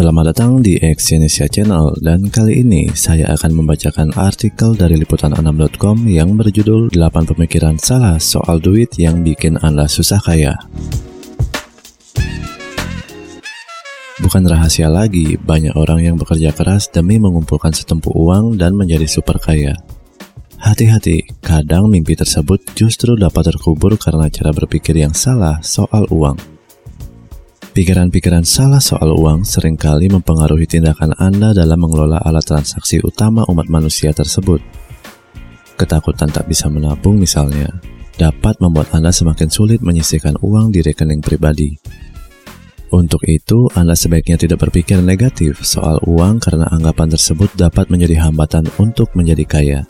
Selamat datang di Exyonesia Channel dan kali ini saya akan membacakan artikel dari liputan6.com yang berjudul 8 pemikiran salah soal duit yang bikin Anda susah kaya. Bukan rahasia lagi, banyak orang yang bekerja keras demi mengumpulkan setempuh uang dan menjadi super kaya. Hati-hati, kadang mimpi tersebut justru dapat terkubur karena cara berpikir yang salah soal uang. Pikiran-pikiran salah soal uang sering kali mempengaruhi tindakan Anda dalam mengelola alat transaksi utama umat manusia tersebut. Ketakutan tak bisa menabung misalnya, dapat membuat Anda semakin sulit menyisihkan uang di rekening pribadi. Untuk itu, Anda sebaiknya tidak berpikir negatif soal uang karena anggapan tersebut dapat menjadi hambatan untuk menjadi kaya.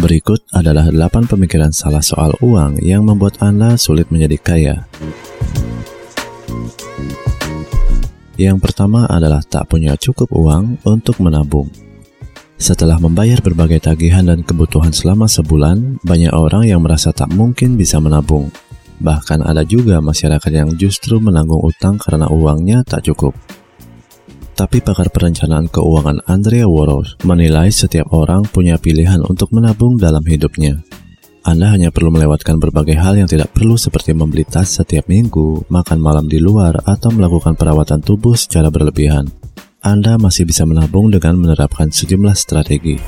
Berikut adalah 8 pemikiran salah soal uang yang membuat Anda sulit menjadi kaya. Yang pertama adalah tak punya cukup uang untuk menabung. Setelah membayar berbagai tagihan dan kebutuhan selama sebulan, banyak orang yang merasa tak mungkin bisa menabung. Bahkan ada juga masyarakat yang justru menanggung utang karena uangnya tak cukup. Tapi pakar perencanaan keuangan Andrea Woros menilai setiap orang punya pilihan untuk menabung dalam hidupnya. Anda hanya perlu melewatkan berbagai hal yang tidak perlu seperti membeli tas setiap minggu, makan malam di luar, atau melakukan perawatan tubuh secara berlebihan. Anda masih bisa menabung dengan menerapkan sejumlah strategi.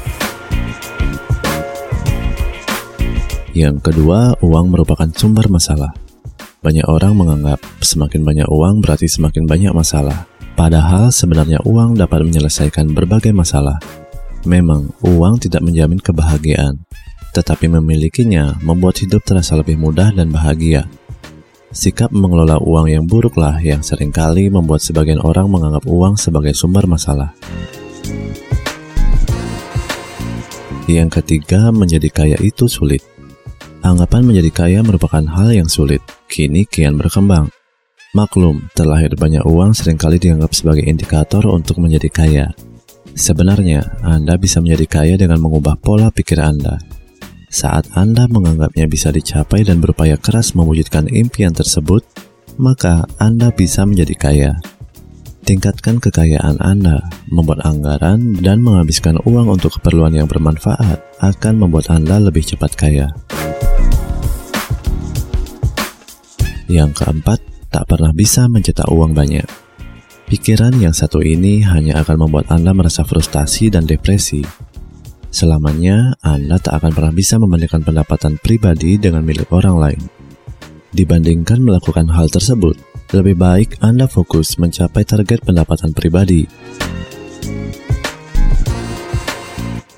Yang kedua, uang merupakan sumber masalah. Banyak orang menganggap semakin banyak uang berarti semakin banyak masalah. Padahal sebenarnya uang dapat menyelesaikan berbagai masalah. Memang, uang tidak menjamin kebahagiaan, tetapi memilikinya membuat hidup terasa lebih mudah dan bahagia. Sikap mengelola uang yang buruklah yang sering kali membuat sebagian orang menganggap uang sebagai sumber masalah. Yang ketiga, menjadi kaya itu sulit. Anggapan menjadi kaya merupakan hal yang sulit, kini kian berkembang. Maklum, terlahir banyak uang sering kali dianggap sebagai indikator untuk menjadi kaya. Sebenarnya, Anda bisa menjadi kaya dengan mengubah pola pikir Anda. Saat Anda menganggapnya bisa dicapai dan berupaya keras mewujudkan impian tersebut, maka Anda bisa menjadi kaya. Tingkatkan kekayaan Anda, membuat anggaran, dan menghabiskan uang untuk keperluan yang bermanfaat akan membuat Anda lebih cepat kaya. Yang keempat, tak pernah bisa mencetak uang banyak. Pikiran yang satu ini hanya akan membuat Anda merasa frustasi dan depresi Selamanya, Anda tak akan pernah bisa membandingkan pendapatan pribadi dengan milik orang lain. Dibandingkan melakukan hal tersebut, lebih baik Anda fokus mencapai target pendapatan pribadi.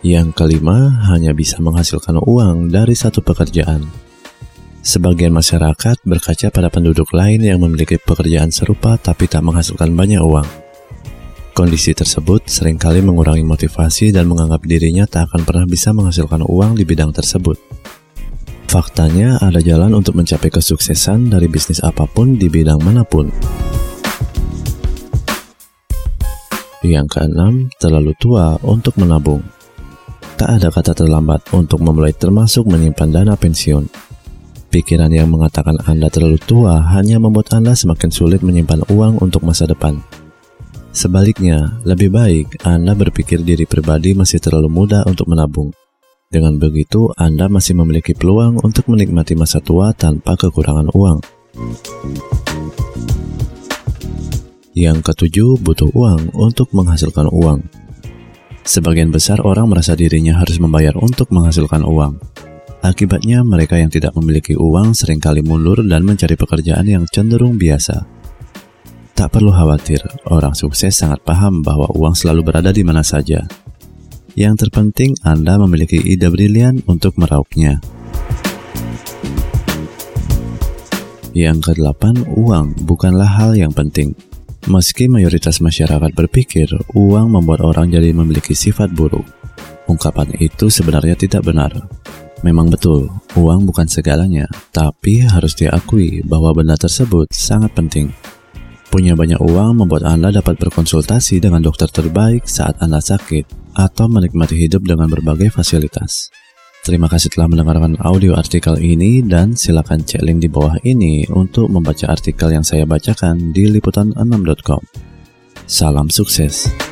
Yang kelima, hanya bisa menghasilkan uang dari satu pekerjaan. Sebagian masyarakat berkaca pada penduduk lain yang memiliki pekerjaan serupa tapi tak menghasilkan banyak uang. Kondisi tersebut sering kali mengurangi motivasi dan menganggap dirinya tak akan pernah bisa menghasilkan uang di bidang tersebut. Faktanya, ada jalan untuk mencapai kesuksesan dari bisnis apa pun di bidang mana pun. Yang keenam, terlalu tua untuk menabung. Tak ada kata terlambat untuk memulai termasuk menyimpan dana pensiun. Pikiran yang mengatakan Anda terlalu tua hanya membuat Anda semakin sulit menyimpan uang untuk masa depan. Sebaliknya, lebih baik Anda berpikir diri pribadi masih terlalu muda untuk menabung. Dengan begitu, Anda masih memiliki peluang untuk menikmati masa tua tanpa kekurangan uang. Yang ketujuh, butuh uang untuk menghasilkan uang. Sebagian besar orang merasa dirinya harus membayar untuk menghasilkan uang. Akibatnya, mereka yang tidak memiliki uang sering kali mundur dan mencari pekerjaan yang cenderung biasa. Tak perlu khawatir, orang sukses sangat paham bahwa uang selalu berada di mana saja. Yang terpenting Anda memiliki ide brilian untuk meraupnya. Yang kedelapan, uang bukanlah hal yang penting. Meski mayoritas masyarakat berpikir uang membuat orang jadi memiliki sifat buruk, ungkapan itu sebenarnya tidak benar. Memang betul, uang bukan segalanya, tapi harus diakui bahwa benda tersebut sangat penting. Punya banyak uang membuat Anda dapat berkonsultasi dengan dokter terbaik saat Anda sakit atau menikmati hidup dengan berbagai fasilitas. Terima kasih telah mendengarkan audio artikel ini dan silakan cek link di bawah ini untuk membaca artikel yang saya bacakan di liputan6.com. Salam sukses.